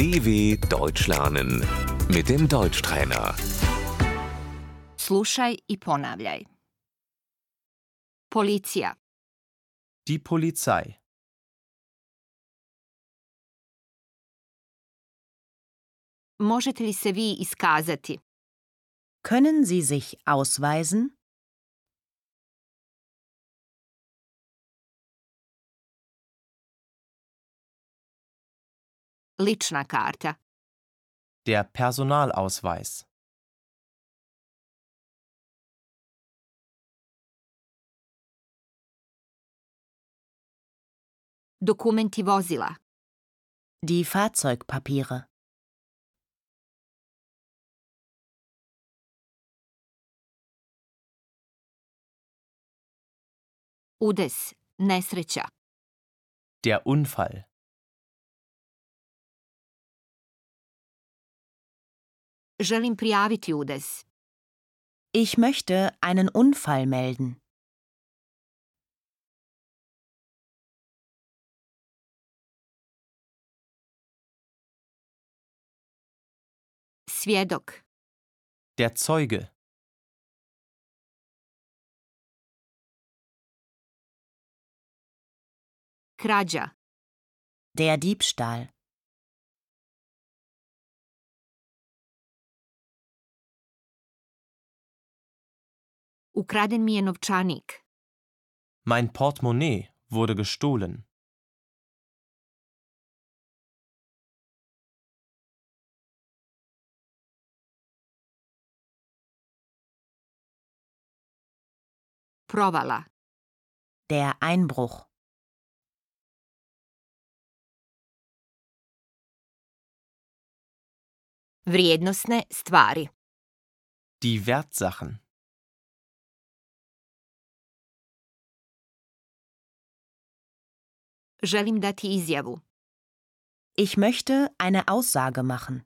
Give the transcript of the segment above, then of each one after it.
DW Deutsch lernen mit dem Deutschtrainer. Slušaj i ponavljaj. Policija, Die Polizei. možete li se vi iskazati? Können Sie sich ausweisen? Lična karta, Der Personalausweis. dokumenti vozila, Die Fahrzeugpapiere. udes, nesreća, Der Unfall. Želim prijaviti udes, Ich möchte einen Unfall melden. svjedok, Der Zeuge. krađa, Der Diebstahl. Ukraden mi je novčanik, Mein Portemonnaie wurde gestohlen. provala, Der Einbruch. vrijednosne stvari, Die Wertsachen. Želim dati izjavu, Ich möchte eine Aussage machen.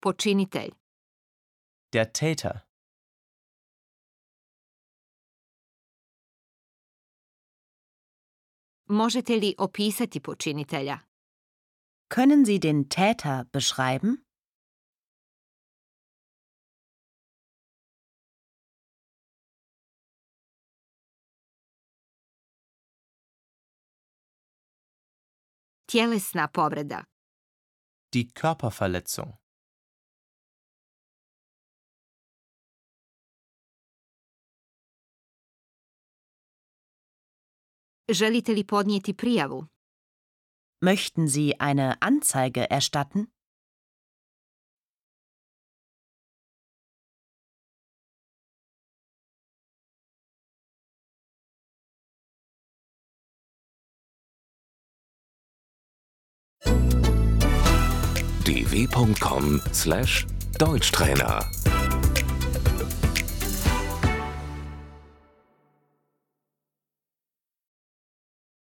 počinitelj, Der Täter. možete li opisati počinitelja, Können Sie den Täter beschreiben? tjelesna povreda, Die Körperverletzung. želite li podnijeti prijavu, Möchten Sie eine Anzeige erstatten? dw.com/deutschtrainer